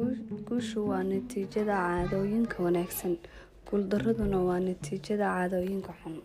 Guushu waa natiijada caadooyinka wanaagsan, guuldaraduna waa natiijada caadooyinka xun.